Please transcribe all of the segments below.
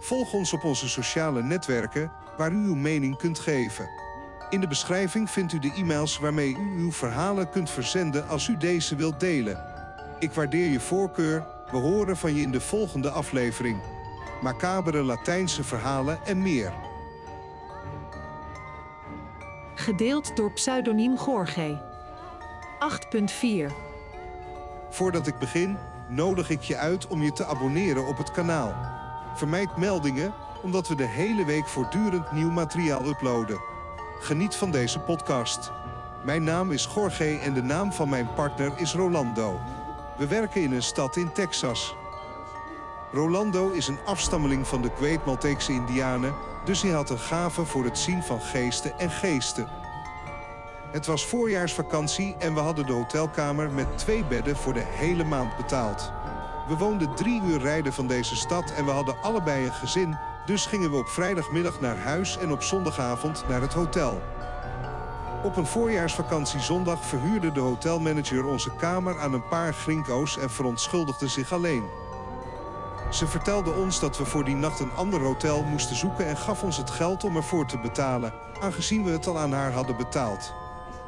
Volg ons op onze sociale netwerken waar u uw mening kunt geven. In de beschrijving vindt u de e-mails waarmee u uw verhalen kunt verzenden als u deze wilt delen. Ik waardeer je voorkeur. We horen van je in de volgende aflevering. Macabere Latijnse verhalen en meer. Gedeeld door pseudoniem Gorge. 8.4 Voordat ik begin, nodig ik je uit om je te abonneren op het kanaal. Vermijd meldingen, omdat we de hele week voortdurend nieuw materiaal uploaden. Geniet van deze podcast. Mijn naam is Jorge en de naam van mijn partner is Rolando. We werken in een stad in Texas. Rolando is een afstammeling van de Great Malteekse Indianen, dus hij had een gave voor het zien van geesten en geesten. Het was voorjaarsvakantie en we hadden de hotelkamer met twee bedden voor de hele maand betaald. We woonden drie uur rijden van deze stad en we hadden allebei een gezin, dus gingen we op vrijdagmiddag naar huis en op zondagavond naar het hotel. Op een voorjaarsvakantie zondag verhuurde de hotelmanager onze kamer aan een paar grinko's en verontschuldigde zich alleen. Ze vertelde ons dat we voor die nacht een ander hotel moesten zoeken en gaf ons het geld om ervoor te betalen, aangezien we het al aan haar hadden betaald.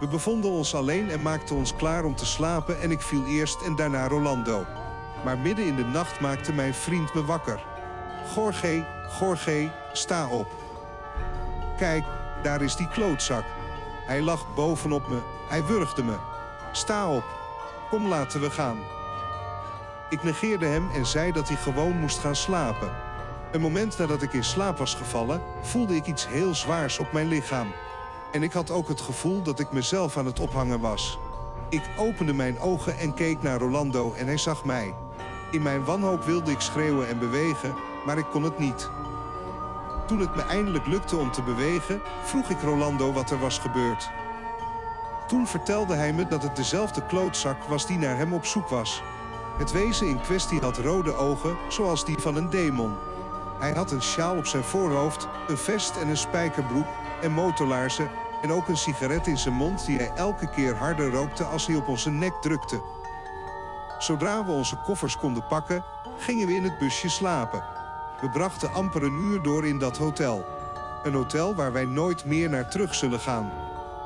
We bevonden ons alleen en maakten ons klaar om te slapen en ik viel eerst en daarna Rolando. Maar midden in de nacht maakte mijn vriend me wakker. Gorge, Gorge, sta op. Kijk, daar is die klootzak. Hij lag bovenop me, hij wurgde me. Sta op. Kom laten we gaan. Ik negeerde hem en zei dat hij gewoon moest gaan slapen. Een moment nadat ik in slaap was gevallen, voelde ik iets heel zwaars op mijn lichaam. En ik had ook het gevoel dat ik mezelf aan het ophangen was. Ik opende mijn ogen en keek naar Rolando en hij zag mij. In mijn wanhoop wilde ik schreeuwen en bewegen, maar ik kon het niet. Toen het me eindelijk lukte om te bewegen, vroeg ik Rolando wat er was gebeurd. Toen vertelde hij me dat het dezelfde klootzak was die naar hem op zoek was. Het wezen in kwestie had rode ogen, zoals die van een demon. Hij had een sjaal op zijn voorhoofd, een vest en een spijkerbroek en motorlaarzen en ook een sigaret in zijn mond die hij elke keer harder rookte als hij op onze nek drukte. Zodra we onze koffers konden pakken, gingen we in het busje slapen. We brachten amper een uur door in dat hotel. Een hotel waar wij nooit meer naar terug zullen gaan.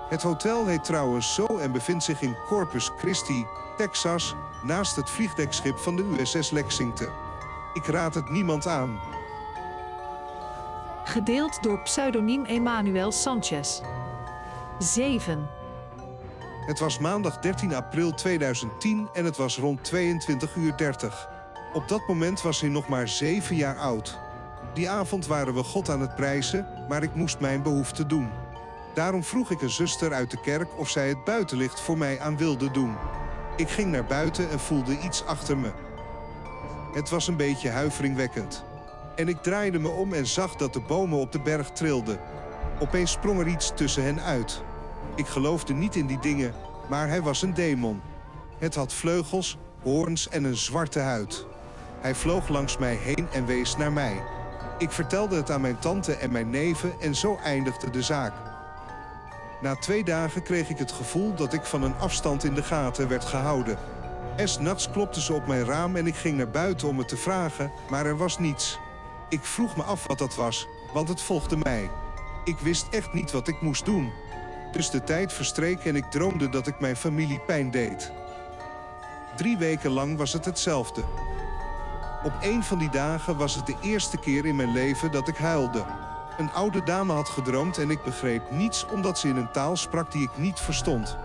Het hotel heet trouwens zo en bevindt zich in Corpus Christi, Texas, naast het vliegdekschip van de USS Lexington. Ik raad het niemand aan. Gedeeld door pseudoniem Emmanuel Sanchez. 7. Het was maandag 13 april 2010 en het was rond 22 uur 30. Op dat moment was hij nog maar 7 jaar oud. Die avond waren we God aan het prijzen, maar ik moest mijn behoefte doen. Daarom vroeg ik een zuster uit de kerk of zij het buitenlicht voor mij aan wilde doen. Ik ging naar buiten en voelde iets achter me. Het was een beetje huiveringwekkend. En ik draaide me om en zag dat de bomen op de berg trilden. Opeens sprong er iets tussen hen uit. Ik geloofde niet in die dingen, maar hij was een demon. Het had vleugels, hoorns en een zwarte huid. Hij vloog langs mij heen en wees naar mij. Ik vertelde het aan mijn tante en mijn neven en zo eindigde de zaak. Na twee dagen kreeg ik het gevoel dat ik van een afstand in de gaten werd gehouden. Es nachts klopte ze op mijn raam en ik ging naar buiten om het te vragen, maar er was niets. Ik vroeg me af wat dat was, want het volgde mij. Ik wist echt niet wat ik moest doen. Dus de tijd verstreek en ik droomde dat ik mijn familie pijn deed. Drie weken lang was het hetzelfde. Op een van die dagen was het de eerste keer in mijn leven dat ik huilde. Een oude dame had gedroomd en ik begreep niets omdat ze in een taal sprak die ik niet verstond.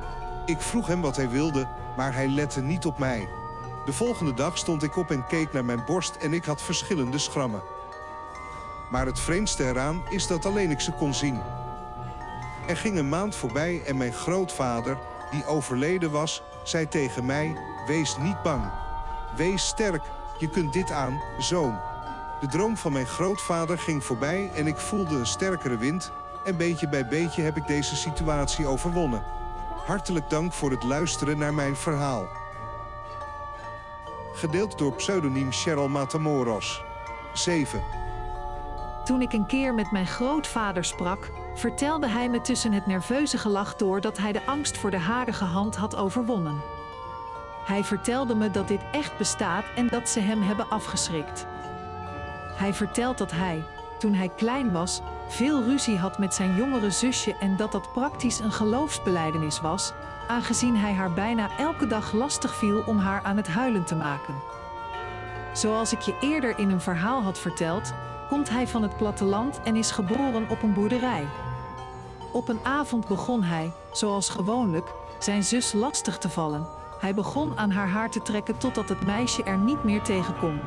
Ik vroeg hem wat hij wilde, maar hij lette niet op mij. De volgende dag stond ik op en keek naar mijn borst en ik had verschillende schrammen. Maar het vreemdste eraan is dat alleen ik ze kon zien. Er ging een maand voorbij en mijn grootvader, die overleden was, zei tegen mij: Wees niet bang. Wees sterk, je kunt dit aan, zoon. De droom van mijn grootvader ging voorbij en ik voelde een sterkere wind. En beetje bij beetje heb ik deze situatie overwonnen. Hartelijk dank voor het luisteren naar mijn verhaal. Gedeeld door pseudoniem Cheryl Matamoros. 7. Toen ik een keer met mijn grootvader sprak, vertelde hij me tussen het nerveuze gelach door dat hij de angst voor de harige hand had overwonnen. Hij vertelde me dat dit echt bestaat en dat ze hem hebben afgeschrikt. Hij vertelt dat hij, toen hij klein was, veel ruzie had met zijn jongere zusje en dat dat praktisch een geloofsbeleidenis was, aangezien hij haar bijna elke dag lastig viel om haar aan het huilen te maken. Zoals ik je eerder in een verhaal had verteld, komt hij van het platteland en is geboren op een boerderij. Op een avond begon hij, zoals gewoonlijk, zijn zus lastig te vallen. Hij begon aan haar haar te trekken totdat het meisje er niet meer tegen kon.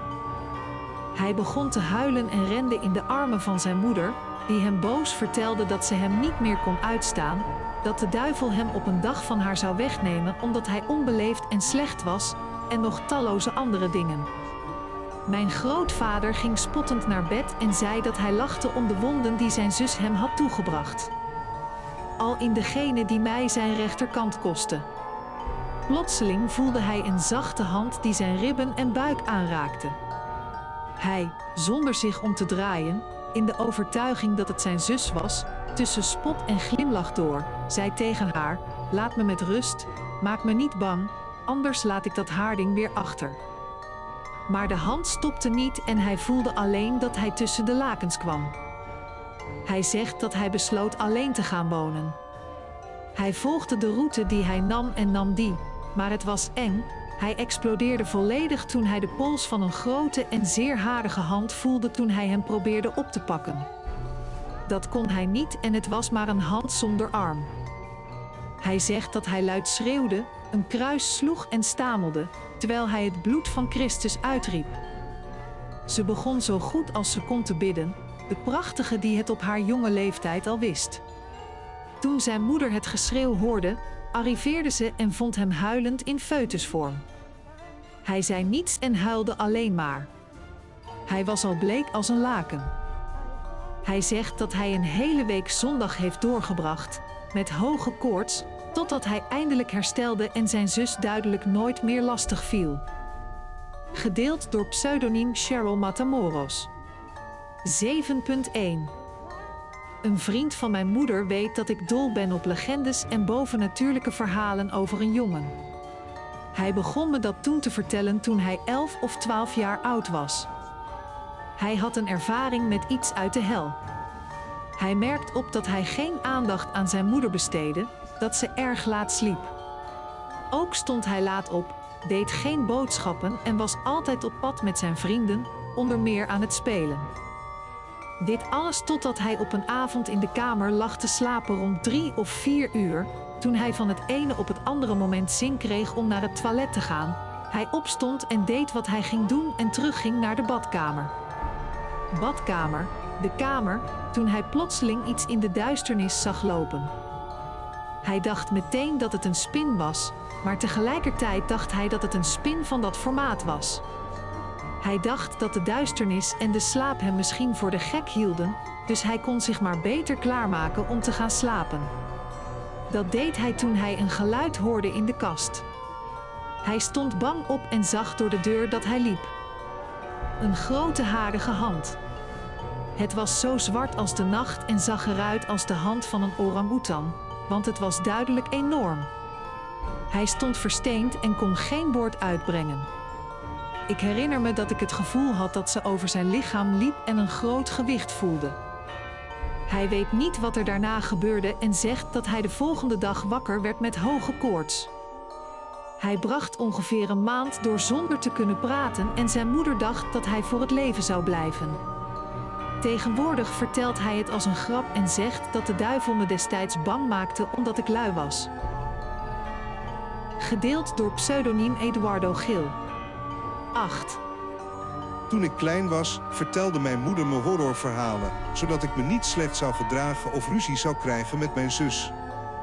Hij begon te huilen en rende in de armen van zijn moeder, die hem boos vertelde dat ze hem niet meer kon uitstaan, dat de duivel hem op een dag van haar zou wegnemen omdat hij onbeleefd en slecht was, en nog talloze andere dingen. Mijn grootvader ging spottend naar bed en zei dat hij lachte om de wonden die zijn zus hem had toegebracht. Al in degene die mij zijn rechterkant kostte. Plotseling voelde hij een zachte hand die zijn ribben en buik aanraakte. Hij, zonder zich om te draaien, in de overtuiging dat het zijn zus was, tussen spot en glimlach door, zei tegen haar: Laat me met rust, maak me niet bang, anders laat ik dat haarding weer achter. Maar de hand stopte niet en hij voelde alleen dat hij tussen de lakens kwam. Hij zegt dat hij besloot alleen te gaan wonen. Hij volgde de route die hij nam en nam die, maar het was eng. Hij explodeerde volledig toen hij de pols van een grote en zeer harige hand voelde toen hij hem probeerde op te pakken. Dat kon hij niet en het was maar een hand zonder arm. Hij zegt dat hij luid schreeuwde, een kruis sloeg en stamelde, terwijl hij het bloed van Christus uitriep. Ze begon zo goed als ze kon te bidden, de prachtige die het op haar jonge leeftijd al wist. Toen zijn moeder het geschreeuw hoorde, arriveerde ze en vond hem huilend in foetusvorm. Hij zei niets en huilde alleen maar. Hij was al bleek als een laken. Hij zegt dat hij een hele week zondag heeft doorgebracht, met hoge koorts, totdat hij eindelijk herstelde en zijn zus duidelijk nooit meer lastig viel. Gedeeld door pseudoniem Cheryl Matamoros. 7.1 Een vriend van mijn moeder weet dat ik dol ben op legendes en bovennatuurlijke verhalen over een jongen. Hij begon me dat toen te vertellen toen hij 11 of 12 jaar oud was. Hij had een ervaring met iets uit de hel. Hij merkt op dat hij geen aandacht aan zijn moeder besteedde, dat ze erg laat sliep. Ook stond hij laat op, deed geen boodschappen en was altijd op pad met zijn vrienden, onder meer aan het spelen. Dit alles totdat hij op een avond in de kamer lag te slapen rond drie of vier uur, toen hij van het ene op het andere moment zin kreeg om naar het toilet te gaan. Hij opstond en deed wat hij ging doen en terugging naar de badkamer. Badkamer, de kamer, toen hij plotseling iets in de duisternis zag lopen. Hij dacht meteen dat het een spin was, maar tegelijkertijd dacht hij dat het een spin van dat formaat was. Hij dacht dat de duisternis en de slaap hem misschien voor de gek hielden, dus hij kon zich maar beter klaarmaken om te gaan slapen. Dat deed hij toen hij een geluid hoorde in de kast. Hij stond bang op en zag door de deur dat hij liep. Een grote harige hand. Het was zo zwart als de nacht en zag eruit als de hand van een orang-oetan, want het was duidelijk enorm. Hij stond versteend en kon geen woord uitbrengen. Ik herinner me dat ik het gevoel had dat ze over zijn lichaam liep en een groot gewicht voelde. Hij weet niet wat er daarna gebeurde en zegt dat hij de volgende dag wakker werd met hoge koorts. Hij bracht ongeveer een maand door zonder te kunnen praten en zijn moeder dacht dat hij voor het leven zou blijven. Tegenwoordig vertelt hij het als een grap en zegt dat de duivel me destijds bang maakte omdat ik lui was. Gedeeld door pseudoniem Eduardo Gil. 8. Toen ik klein was, vertelde mijn moeder me horrorverhalen, zodat ik me niet slecht zou gedragen of ruzie zou krijgen met mijn zus.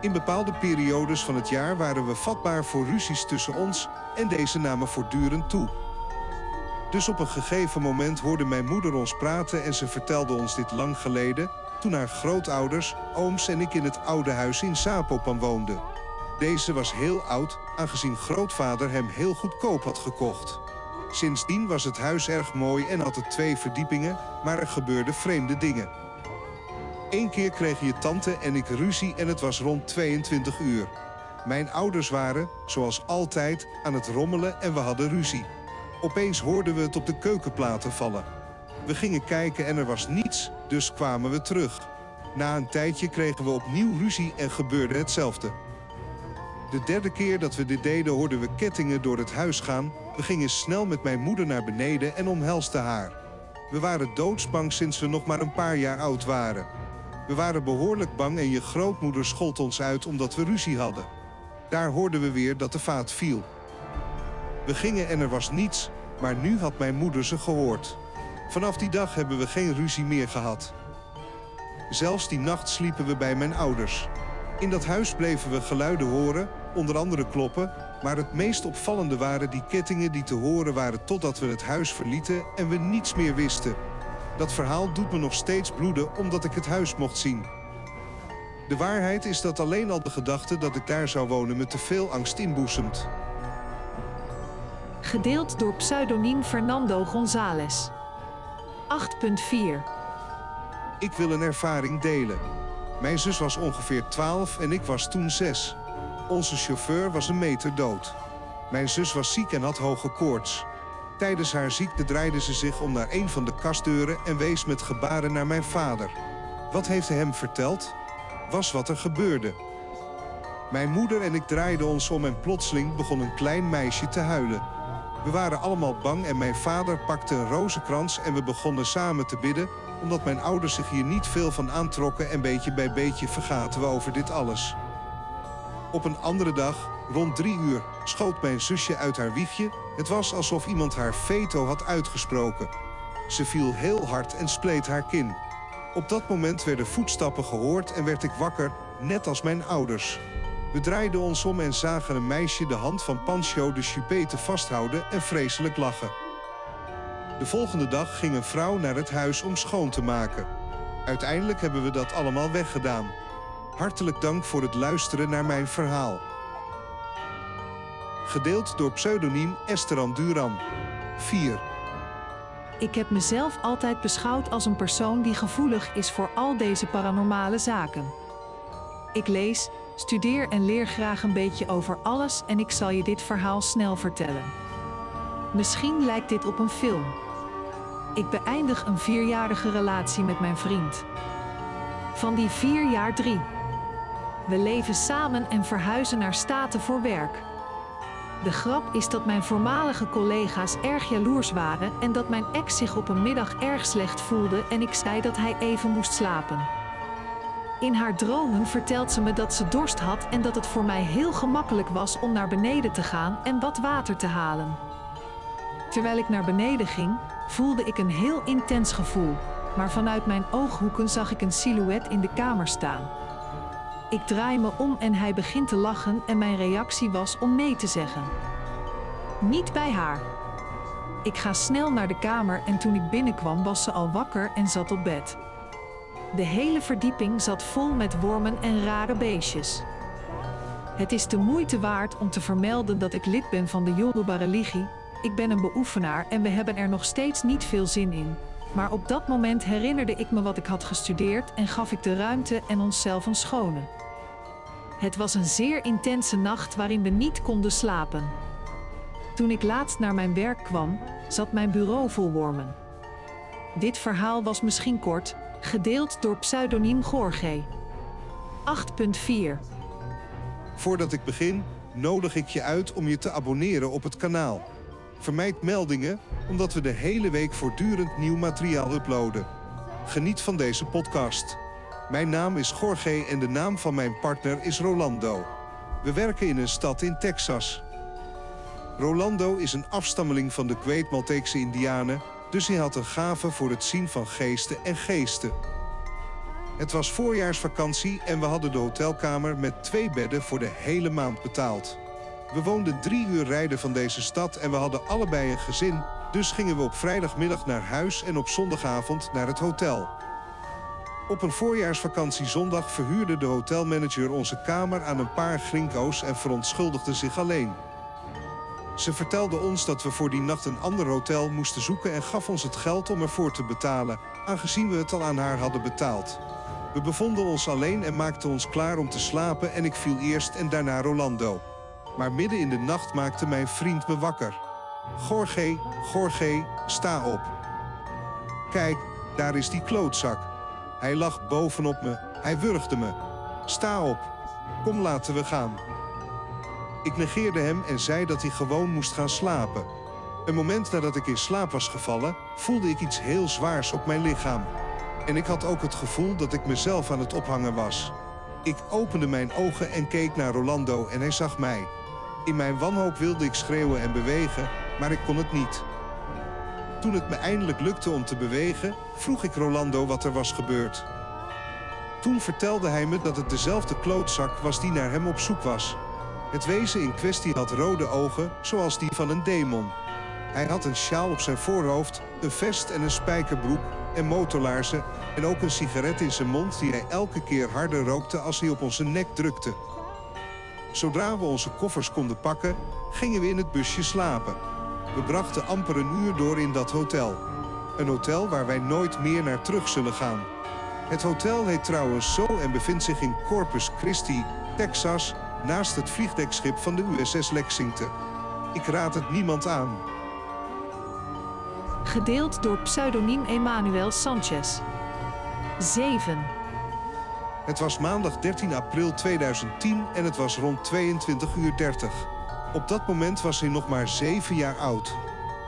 In bepaalde periodes van het jaar waren we vatbaar voor ruzies tussen ons en deze namen voortdurend toe. Dus op een gegeven moment hoorde mijn moeder ons praten en ze vertelde ons dit lang geleden, toen haar grootouders, ooms en ik in het oude huis in Sapopan woonden. Deze was heel oud, aangezien grootvader hem heel goedkoop had gekocht. Sindsdien was het huis erg mooi en had het twee verdiepingen, maar er gebeurden vreemde dingen. Eén keer kregen je tante en ik ruzie en het was rond 22 uur. Mijn ouders waren, zoals altijd, aan het rommelen en we hadden ruzie. Opeens hoorden we het op de keukenplaten vallen. We gingen kijken en er was niets, dus kwamen we terug. Na een tijdje kregen we opnieuw ruzie en gebeurde hetzelfde. De derde keer dat we dit deden hoorden we kettingen door het huis gaan. We gingen snel met mijn moeder naar beneden en omhelsten haar. We waren doodsbang sinds we nog maar een paar jaar oud waren. We waren behoorlijk bang en je grootmoeder schold ons uit omdat we ruzie hadden. Daar hoorden we weer dat de vaat viel. We gingen en er was niets, maar nu had mijn moeder ze gehoord. Vanaf die dag hebben we geen ruzie meer gehad. Zelfs die nacht sliepen we bij mijn ouders. In dat huis bleven we geluiden horen, onder andere kloppen, maar het meest opvallende waren die kettingen die te horen waren totdat we het huis verlieten en we niets meer wisten. Dat verhaal doet me nog steeds bloeden omdat ik het huis mocht zien. De waarheid is dat alleen al de gedachte dat ik daar zou wonen me te veel angst inboezemt. Gedeeld door pseudoniem Fernando González. 8.4 Ik wil een ervaring delen. Mijn zus was ongeveer 12 en ik was toen 6. Onze chauffeur was een meter dood. Mijn zus was ziek en had hoge koorts. Tijdens haar ziekte draaide ze zich om naar een van de kastdeuren en wees met gebaren naar mijn vader. Wat heeft hij hem verteld? Was wat er gebeurde. Mijn moeder en ik draaiden ons om en plotseling begon een klein meisje te huilen. We waren allemaal bang en mijn vader pakte een rozenkrans en we begonnen samen te bidden, omdat mijn ouders zich hier niet veel van aantrokken en beetje bij beetje vergaten we over dit alles. Op een andere dag, rond drie uur, schoot mijn zusje uit haar wiegje. Het was alsof iemand haar veto had uitgesproken. Ze viel heel hard en spleet haar kin. Op dat moment werden voetstappen gehoord en werd ik wakker, net als mijn ouders. We draaiden ons om en zagen een meisje de hand van Pancho de Chupete vasthouden en vreselijk lachen. De volgende dag ging een vrouw naar het huis om schoon te maken. Uiteindelijk hebben we dat allemaal weggedaan. Hartelijk dank voor het luisteren naar mijn verhaal. Gedeeld door pseudoniem Esteran Duran. 4. Ik heb mezelf altijd beschouwd als een persoon die gevoelig is voor al deze paranormale zaken. Ik lees, studeer en leer graag een beetje over alles en ik zal je dit verhaal snel vertellen. Misschien lijkt dit op een film. Ik beëindig een vierjarige relatie met mijn vriend. Van die vier jaar drie. We leven samen en verhuizen naar Staten voor werk. De grap is dat mijn voormalige collega's erg jaloers waren en dat mijn ex zich op een middag erg slecht voelde en ik zei dat hij even moest slapen. In haar dromen vertelt ze me dat ze dorst had en dat het voor mij heel gemakkelijk was om naar beneden te gaan en wat water te halen. Terwijl ik naar beneden ging, voelde ik een heel intens gevoel, maar vanuit mijn ooghoeken zag ik een silhouet in de kamer staan. Ik draai me om en hij begint te lachen en mijn reactie was om nee te zeggen. Niet bij haar. Ik ga snel naar de kamer en toen ik binnenkwam was ze al wakker en zat op bed. De hele verdieping zat vol met wormen en rare beestjes. Het is de moeite waard om te vermelden dat ik lid ben van de Yoruba-religie. Ik ben een beoefenaar en we hebben er nog steeds niet veel zin in. Maar op dat moment herinnerde ik me wat ik had gestudeerd en gaf ik de ruimte en onszelf een schone. Het was een zeer intense nacht waarin we niet konden slapen. Toen ik laatst naar mijn werk kwam, zat mijn bureau vol wormen. Dit verhaal was misschien kort, gedeeld door pseudoniem Gorge. 8.4 Voordat ik begin, nodig ik je uit om je te abonneren op het kanaal. Vermijd meldingen, omdat we de hele week voortdurend nieuw materiaal uploaden. Geniet van deze podcast. Mijn naam is Jorge en de naam van mijn partner is Rolando. We werken in een stad in Texas. Rolando is een afstammeling van de Great Malteekse Indianen, dus hij had een gave voor het zien van geesten en geesten. Het was voorjaarsvakantie en we hadden de hotelkamer met twee bedden voor de hele maand betaald. We woonden drie uur rijden van deze stad en we hadden allebei een gezin, dus gingen we op vrijdagmiddag naar huis en op zondagavond naar het hotel. Op een voorjaarsvakantie zondag verhuurde de hotelmanager onze kamer aan een paar grinko's en verontschuldigde zich alleen. Ze vertelde ons dat we voor die nacht een ander hotel moesten zoeken en gaf ons het geld om ervoor te betalen, aangezien we het al aan haar hadden betaald. We bevonden ons alleen en maakten ons klaar om te slapen en ik viel eerst en daarna Rolando. Maar midden in de nacht maakte mijn vriend me wakker. Gorge, Gorge, sta op. Kijk, daar is die klootzak. Hij lag bovenop me. Hij wurgde me. Sta op. Kom, laten we gaan. Ik negeerde hem en zei dat hij gewoon moest gaan slapen. Een moment nadat ik in slaap was gevallen, voelde ik iets heel zwaars op mijn lichaam. En ik had ook het gevoel dat ik mezelf aan het ophangen was. Ik opende mijn ogen en keek naar Rolando en hij zag mij. In mijn wanhoop wilde ik schreeuwen en bewegen, maar ik kon het niet. Toen het me eindelijk lukte om te bewegen, vroeg ik Rolando wat er was gebeurd. Toen vertelde hij me dat het dezelfde klootzak was die naar hem op zoek was. Het wezen in kwestie had rode ogen, zoals die van een demon. Hij had een sjaal op zijn voorhoofd, een vest en een spijkerbroek en motorlaarzen en ook een sigaret in zijn mond die hij elke keer harder rookte als hij op onze nek drukte. Zodra we onze koffers konden pakken, gingen we in het busje slapen. We brachten amper een uur door in dat hotel. Een hotel waar wij nooit meer naar terug zullen gaan. Het hotel heet trouwens zo en bevindt zich in Corpus Christi, Texas, naast het vliegdekschip van de USS Lexington. Ik raad het niemand aan. Gedeeld door pseudoniem Emmanuel Sanchez. 7. Het was maandag 13 april 2010 en het was rond 22 uur 30. Op dat moment was hij nog maar 7 jaar oud.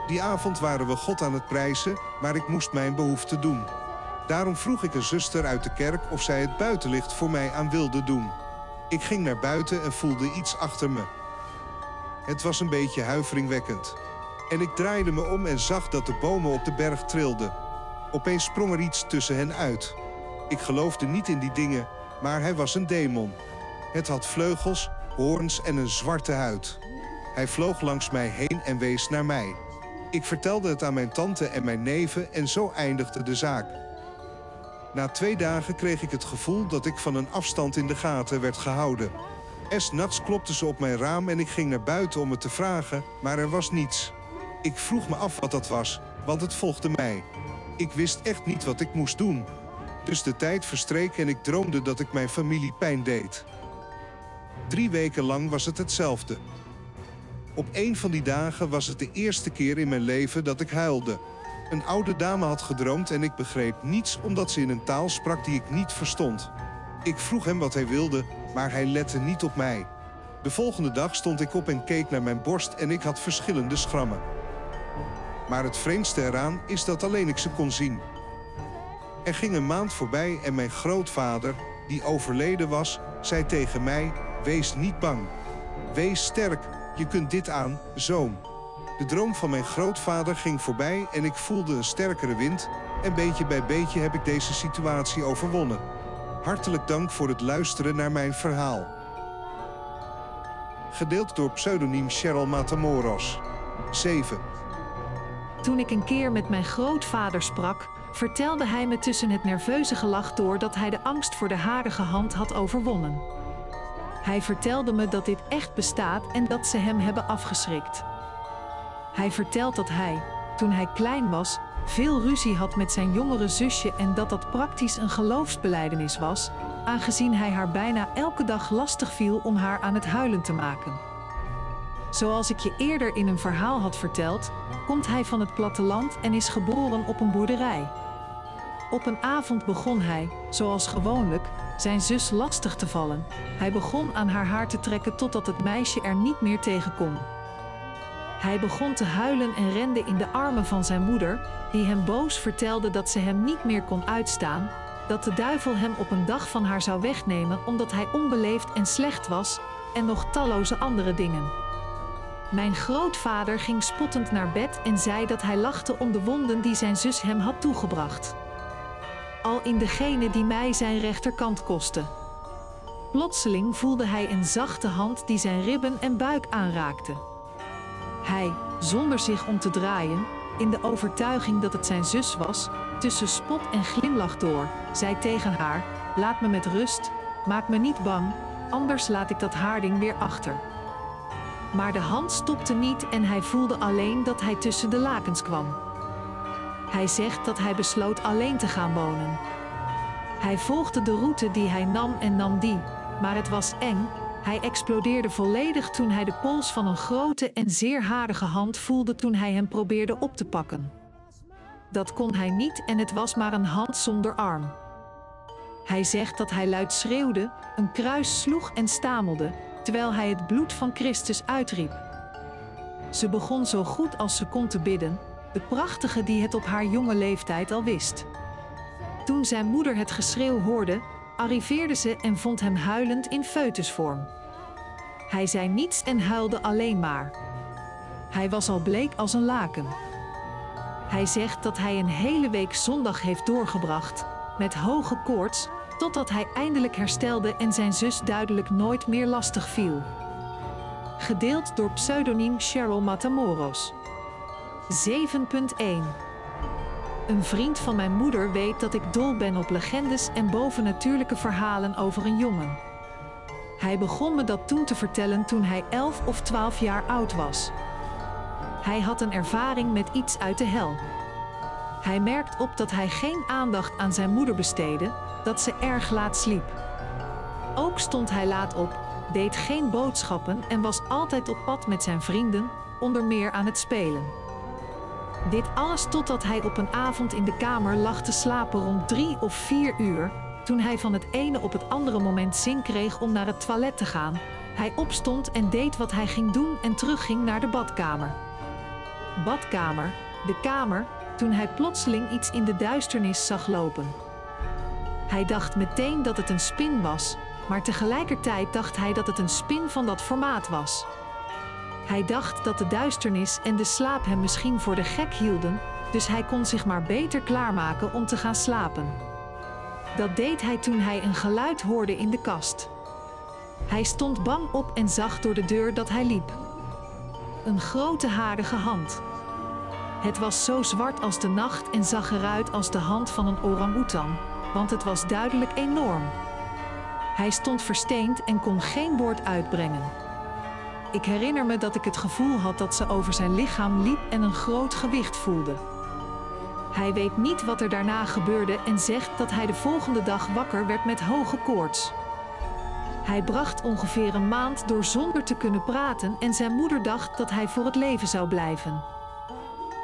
Die avond waren we God aan het prijzen, maar ik moest mijn behoefte doen. Daarom vroeg ik een zuster uit de kerk of zij het buitenlicht voor mij aan wilde doen. Ik ging naar buiten en voelde iets achter me. Het was een beetje huiveringwekkend. En ik draaide me om en zag dat de bomen op de berg trilden. Opeens sprong er iets tussen hen uit. Ik geloofde niet in die dingen, maar hij was een demon. Het had vleugels, hoorns en een zwarte huid. Hij vloog langs mij heen en wees naar mij. Ik vertelde het aan mijn tante en mijn neven en zo eindigde de zaak. Na twee dagen kreeg ik het gevoel dat ik van een afstand in de gaten werd gehouden. Es nats klopte ze op mijn raam en ik ging naar buiten om het te vragen, maar er was niets. Ik vroeg me af wat dat was, want het volgde mij. Ik wist echt niet wat ik moest doen. Dus de tijd verstreek en ik droomde dat ik mijn familie pijn deed. Drie weken lang was het hetzelfde. Op een van die dagen was het de eerste keer in mijn leven dat ik huilde. Een oude dame had gedroomd en ik begreep niets omdat ze in een taal sprak die ik niet verstond. Ik vroeg hem wat hij wilde, maar hij lette niet op mij. De volgende dag stond ik op en keek naar mijn borst en ik had verschillende schrammen. Maar het vreemdste eraan is dat alleen ik ze kon zien. Er ging een maand voorbij en mijn grootvader, die overleden was, zei tegen mij: Wees niet bang. Wees sterk, je kunt dit aan, zoon. De droom van mijn grootvader ging voorbij en ik voelde een sterkere wind. En beetje bij beetje heb ik deze situatie overwonnen. Hartelijk dank voor het luisteren naar mijn verhaal. Gedeeld door pseudoniem Cheryl Matamoros. 7. Toen ik een keer met mijn grootvader sprak, vertelde hij me tussen het nerveuze gelach door dat hij de angst voor de harige hand had overwonnen. Hij vertelde me dat dit echt bestaat en dat ze hem hebben afgeschrikt. Hij vertelt dat hij, toen hij klein was, veel ruzie had met zijn jongere zusje en dat dat praktisch een geloofsbeleidenis was, aangezien hij haar bijna elke dag lastig viel om haar aan het huilen te maken. Zoals ik je eerder in een verhaal had verteld, komt hij van het platteland en is geboren op een boerderij. Op een avond begon hij, zoals gewoonlijk, zijn zus lastig te vallen. Hij begon aan haar haar te trekken totdat het meisje er niet meer tegen kon. Hij begon te huilen en rende in de armen van zijn moeder, die hem boos vertelde dat ze hem niet meer kon uitstaan, dat de duivel hem op een dag van haar zou wegnemen omdat hij onbeleefd en slecht was, en nog talloze andere dingen. Mijn grootvader ging spottend naar bed en zei dat hij lachte om de wonden die zijn zus hem had toegebracht. Al in degene die mij zijn rechterkant kostte. Plotseling voelde hij een zachte hand die zijn ribben en buik aanraakte. Hij, zonder zich om te draaien, in de overtuiging dat het zijn zus was, tussen spot en glimlach door, zei tegen haar: Laat me met rust, maak me niet bang, anders laat ik dat haarding weer achter. Maar de hand stopte niet en hij voelde alleen dat hij tussen de lakens kwam. Hij zegt dat hij besloot alleen te gaan wonen. Hij volgde de route die hij nam en nam die, maar het was eng. Hij explodeerde volledig toen hij de pols van een grote en zeer harige hand voelde toen hij hem probeerde op te pakken. Dat kon hij niet en het was maar een hand zonder arm. Hij zegt dat hij luid schreeuwde, een kruis sloeg en stamelde, terwijl hij het bloed van Christus uitriep. Ze begon zo goed als ze kon te bidden, de prachtige die het op haar jonge leeftijd al wist. Toen zijn moeder het geschreeuw hoorde, arriveerde ze en vond hem huilend in foetusvorm. Hij zei niets en huilde alleen maar. Hij was al bleek als een laken. Hij zegt dat hij een hele week zondag heeft doorgebracht, met hoge koorts, totdat hij eindelijk herstelde en zijn zus duidelijk nooit meer lastig viel. Gedeeld door pseudoniem Cheryl Matamoros. 7.1 Een vriend van mijn moeder weet dat ik dol ben op legendes en bovennatuurlijke verhalen over een jongen. Hij begon me dat toen te vertellen toen hij 11 of 12 jaar oud was. Hij had een ervaring met iets uit de hel. Hij merkt op dat hij geen aandacht aan zijn moeder besteedde, dat ze erg laat sliep. Ook stond hij laat op, deed geen boodschappen en was altijd op pad met zijn vrienden, onder meer aan het spelen. Dit alles totdat hij op een avond in de kamer lag te slapen rond drie of vier uur, toen hij van het ene op het andere moment zin kreeg om naar het toilet te gaan. Hij opstond en deed wat hij ging doen en terugging naar de badkamer. Badkamer, de kamer, toen hij plotseling iets in de duisternis zag lopen. Hij dacht meteen dat het een spin was, maar tegelijkertijd dacht hij dat het een spin van dat formaat was. Hij dacht dat de duisternis en de slaap hem misschien voor de gek hielden, dus hij kon zich maar beter klaarmaken om te gaan slapen. Dat deed hij toen hij een geluid hoorde in de kast. Hij stond bang op en zag door de deur dat hij liep. Een grote harige hand. Het was zo zwart als de nacht en zag eruit als de hand van een orang-oetan, want het was duidelijk enorm. Hij stond versteend en kon geen woord uitbrengen. Ik herinner me dat ik het gevoel had dat ze over zijn lichaam liep en een groot gewicht voelde. Hij weet niet wat er daarna gebeurde en zegt dat hij de volgende dag wakker werd met hoge koorts. Hij bracht ongeveer een maand door zonder te kunnen praten en zijn moeder dacht dat hij voor het leven zou blijven.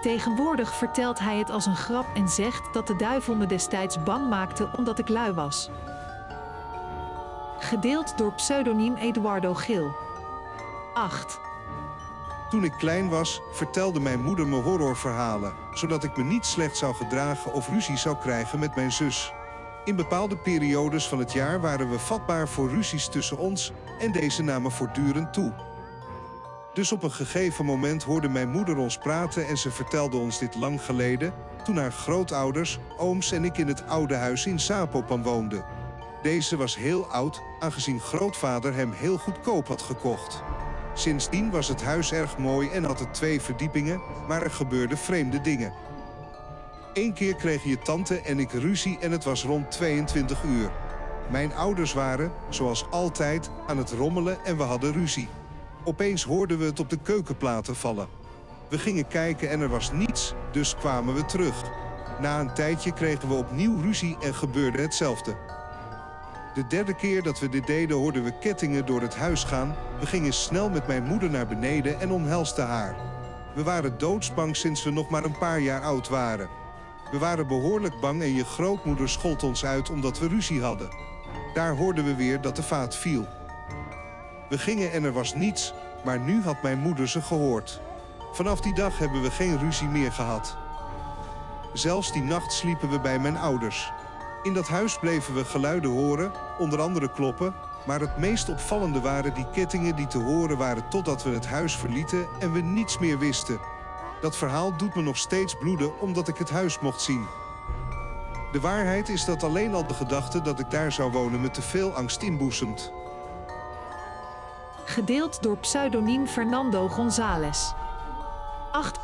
Tegenwoordig vertelt hij het als een grap en zegt dat de duivel me destijds bang maakte omdat ik lui was. Gedeeld door pseudoniem Eduardo Gil. 8. Toen ik klein was, vertelde mijn moeder me horrorverhalen, zodat ik me niet slecht zou gedragen of ruzie zou krijgen met mijn zus. In bepaalde periodes van het jaar waren we vatbaar voor ruzies tussen ons en deze namen voortdurend toe. Dus op een gegeven moment hoorde mijn moeder ons praten en ze vertelde ons dit lang geleden, toen haar grootouders, ooms en ik in het oude huis in Zapopan woonden. Deze was heel oud, aangezien grootvader hem heel goedkoop had gekocht. Sindsdien was het huis erg mooi en had het twee verdiepingen, maar er gebeurden vreemde dingen. Eén keer kregen je tante en ik ruzie en het was rond 22 uur. Mijn ouders waren, zoals altijd, aan het rommelen en we hadden ruzie. Opeens hoorden we het op de keukenplaten vallen. We gingen kijken en er was niets, dus kwamen we terug. Na een tijdje kregen we opnieuw ruzie en gebeurde hetzelfde. De derde keer dat we dit deden hoorden we kettingen door het huis gaan. We gingen snel met mijn moeder naar beneden en omhelsten haar. We waren doodsbang sinds we nog maar een paar jaar oud waren. We waren behoorlijk bang en je grootmoeder schold ons uit omdat we ruzie hadden. Daar hoorden we weer dat de vaat viel. We gingen en er was niets, maar nu had mijn moeder ze gehoord. Vanaf die dag hebben we geen ruzie meer gehad. Zelfs die nacht sliepen we bij mijn ouders. In dat huis bleven we geluiden horen, onder andere kloppen, maar het meest opvallende waren die kettingen die te horen waren totdat we het huis verlieten en we niets meer wisten. Dat verhaal doet me nog steeds bloeden omdat ik het huis mocht zien. De waarheid is dat alleen al de gedachte dat ik daar zou wonen me te veel angst inboezemt. Gedeeld door pseudoniem Fernando González.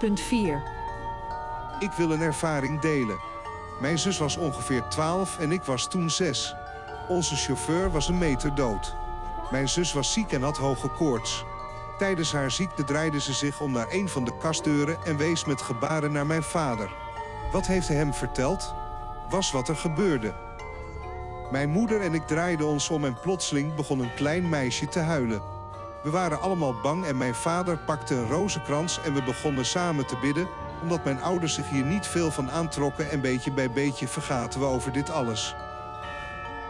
8.4 Ik wil een ervaring delen. Mijn zus was ongeveer 12 en ik was toen 6. Onze chauffeur was een meter dood. Mijn zus was ziek en had hoge koorts. Tijdens haar ziekte draaide ze zich om naar een van de kastdeuren en wees met gebaren naar mijn vader. Wat heeft hij hem verteld? Was wat er gebeurde. Mijn moeder en ik draaiden ons om en plotseling begon een klein meisje te huilen. We waren allemaal bang en mijn vader pakte een rozenkrans en we begonnen samen te bidden. Omdat mijn ouders zich hier niet veel van aantrokken en beetje bij beetje vergaten we over dit alles.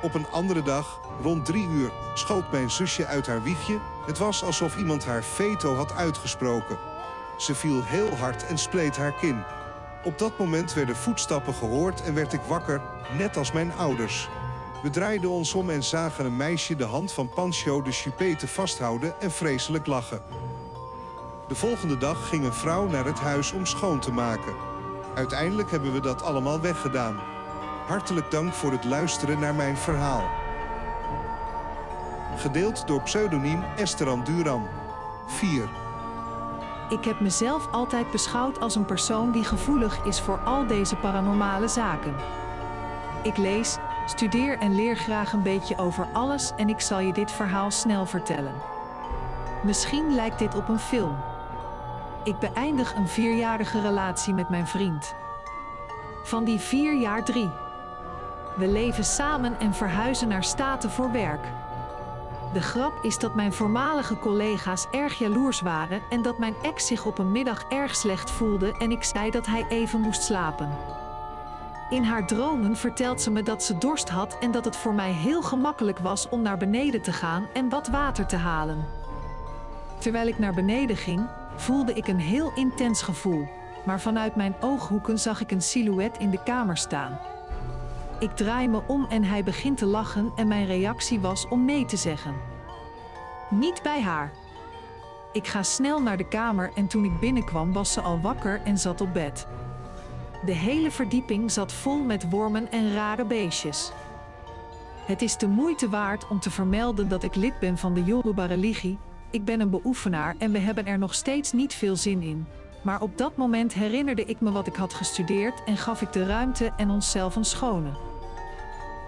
Op een andere dag, rond drie uur, schoot mijn zusje uit haar wiegje. Het was alsof iemand haar veto had uitgesproken. Ze viel heel hard en spleet haar kin. Op dat moment werden voetstappen gehoord en werd ik wakker, net als mijn ouders. We draaiden ons om en zagen een meisje de hand van Pancho de Chupete vasthouden en vreselijk lachen. De volgende dag ging een vrouw naar het huis om schoon te maken. Uiteindelijk hebben we dat allemaal weggedaan. Hartelijk dank voor het luisteren naar mijn verhaal. Gedeeld door pseudoniem Esteran Duran. 4. Ik heb mezelf altijd beschouwd als een persoon die gevoelig is voor al deze paranormale zaken. Ik lees, studeer en leer graag een beetje over alles en ik zal je dit verhaal snel vertellen. Misschien lijkt dit op een film. Ik beëindig een vierjarige relatie met mijn vriend. Van die vier jaar drie. We leven samen en verhuizen naar Staten voor werk. De grap is dat mijn voormalige collega's erg jaloers waren en dat mijn ex zich op een middag erg slecht voelde en ik zei dat hij even moest slapen. In haar dromen vertelt ze me dat ze dorst had en dat het voor mij heel gemakkelijk was om naar beneden te gaan en wat water te halen. Terwijl ik naar beneden ging, voelde ik een heel intens gevoel, maar vanuit mijn ooghoeken zag ik een silhouet in de kamer staan. Ik draai me om en hij begint te lachen en mijn reactie was om nee te zeggen. Niet bij haar. Ik ga snel naar de kamer en toen ik binnenkwam was ze al wakker en zat op bed. De hele verdieping zat vol met wormen en rare beestjes. Het is de moeite waard om te vermelden dat ik lid ben van de Yoruba-religie. Ik ben een beoefenaar en we hebben er nog steeds niet veel zin in. Maar op dat moment herinnerde ik me wat ik had gestudeerd en gaf ik de ruimte en onszelf een schone.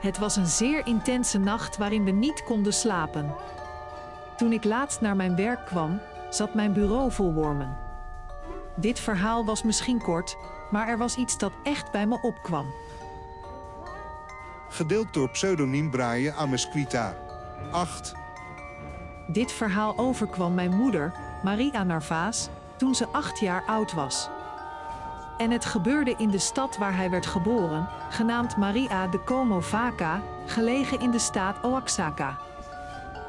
Het was een zeer intense nacht waarin we niet konden slapen. Toen ik laatst naar mijn werk kwam, zat mijn bureau vol wormen. Dit verhaal was misschien kort, maar er was iets dat echt bij me opkwam. Gedeeld door pseudoniem Brian Amesquita. 8. Dit verhaal overkwam mijn moeder, Maria Narvaas, toen ze acht jaar oud was. En het gebeurde in de stad waar hij werd geboren, genaamd Maria de Como Vaca, gelegen in de staat Oaxaca.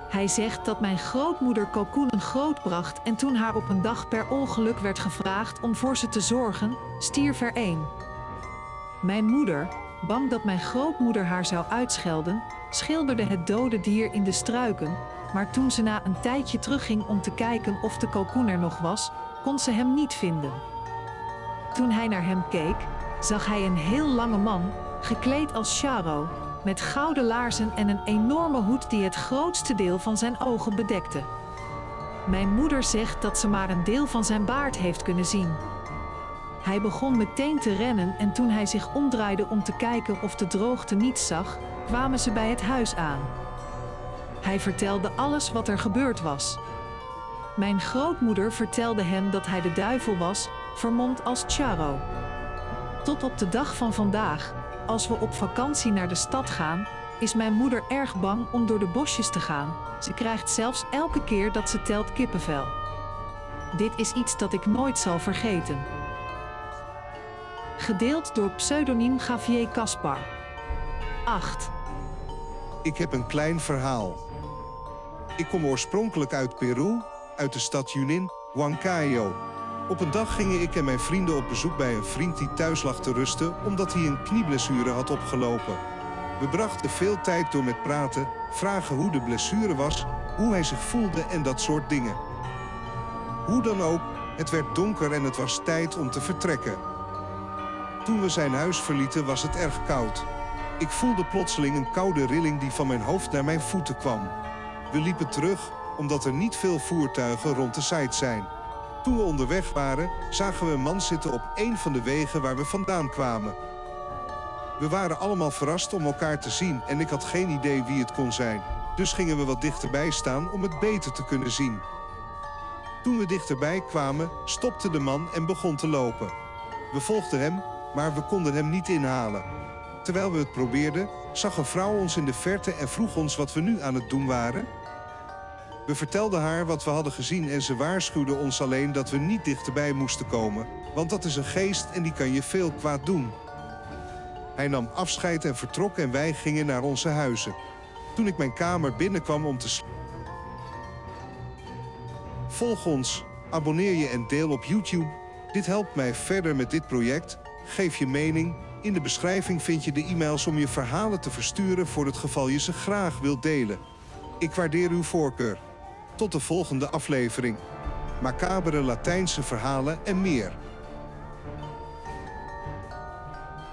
Hij zegt dat mijn grootmoeder kalkoenen grootbracht en toen haar op een dag per ongeluk werd gevraagd om voor ze te zorgen, stierf er één. Mijn moeder, bang dat mijn grootmoeder haar zou uitschelden, schilderde het dode dier in de struiken, maar toen ze na een tijdje terugging om te kijken of de kalkoen er nog was, kon ze hem niet vinden. Toen hij naar hem keek, zag hij een heel lange man, gekleed als Charo, met gouden laarzen en een enorme hoed die het grootste deel van zijn ogen bedekte. Mijn moeder zegt dat ze maar een deel van zijn baard heeft kunnen zien. Hij begon meteen te rennen en toen hij zich omdraaide om te kijken of de droogte niets zag, kwamen ze bij het huis aan. Hij vertelde alles wat er gebeurd was. Mijn grootmoeder vertelde hem dat hij de duivel was, vermomd als Charo. Tot op de dag van vandaag, als we op vakantie naar de stad gaan, is mijn moeder erg bang om door de bosjes te gaan. Ze krijgt zelfs elke keer dat ze telt kippenvel. Dit is iets dat ik nooit zal vergeten. Gedeeld door pseudoniem Javier Caspar. 8. Ik heb een klein verhaal. Ik kom oorspronkelijk uit Peru, uit de stad Junin, Huancayo. Op een dag gingen ik en mijn vrienden op bezoek bij een vriend die thuis lag te rusten omdat hij een knieblessure had opgelopen. We brachten veel tijd door met praten, vragen hoe de blessure was, hoe hij zich voelde en dat soort dingen. Hoe dan ook, het werd donker en het was tijd om te vertrekken. Toen we zijn huis verlieten was het erg koud. Ik voelde plotseling een koude rilling die van mijn hoofd naar mijn voeten kwam. We liepen terug, omdat er niet veel voertuigen rond de site zijn. Toen we onderweg waren, zagen we een man zitten op een van de wegen waar we vandaan kwamen. We waren allemaal verrast om elkaar te zien en ik had geen idee wie het kon zijn. Dus gingen we wat dichterbij staan om het beter te kunnen zien. Toen we dichterbij kwamen, stopte de man en begon te lopen. We volgden hem, maar we konden hem niet inhalen. Terwijl we het probeerden, zag een vrouw ons in de verte en vroeg ons wat we nu aan het doen waren. We vertelden haar wat we hadden gezien en ze waarschuwde ons alleen dat we niet dichterbij moesten komen, want dat is een geest en die kan je veel kwaad doen. Hij nam afscheid en vertrok en wij gingen naar onze huizen. Toen ik mijn kamer binnenkwam om te slapen. Volg ons, abonneer je en deel op YouTube. Dit helpt mij verder met dit project. Geef je mening. In de beschrijving vind je de e-mails om je verhalen te versturen voor het geval je ze graag wilt delen. Ik waardeer uw voorkeur. Tot de volgende aflevering. Macabere Latijnse verhalen en meer.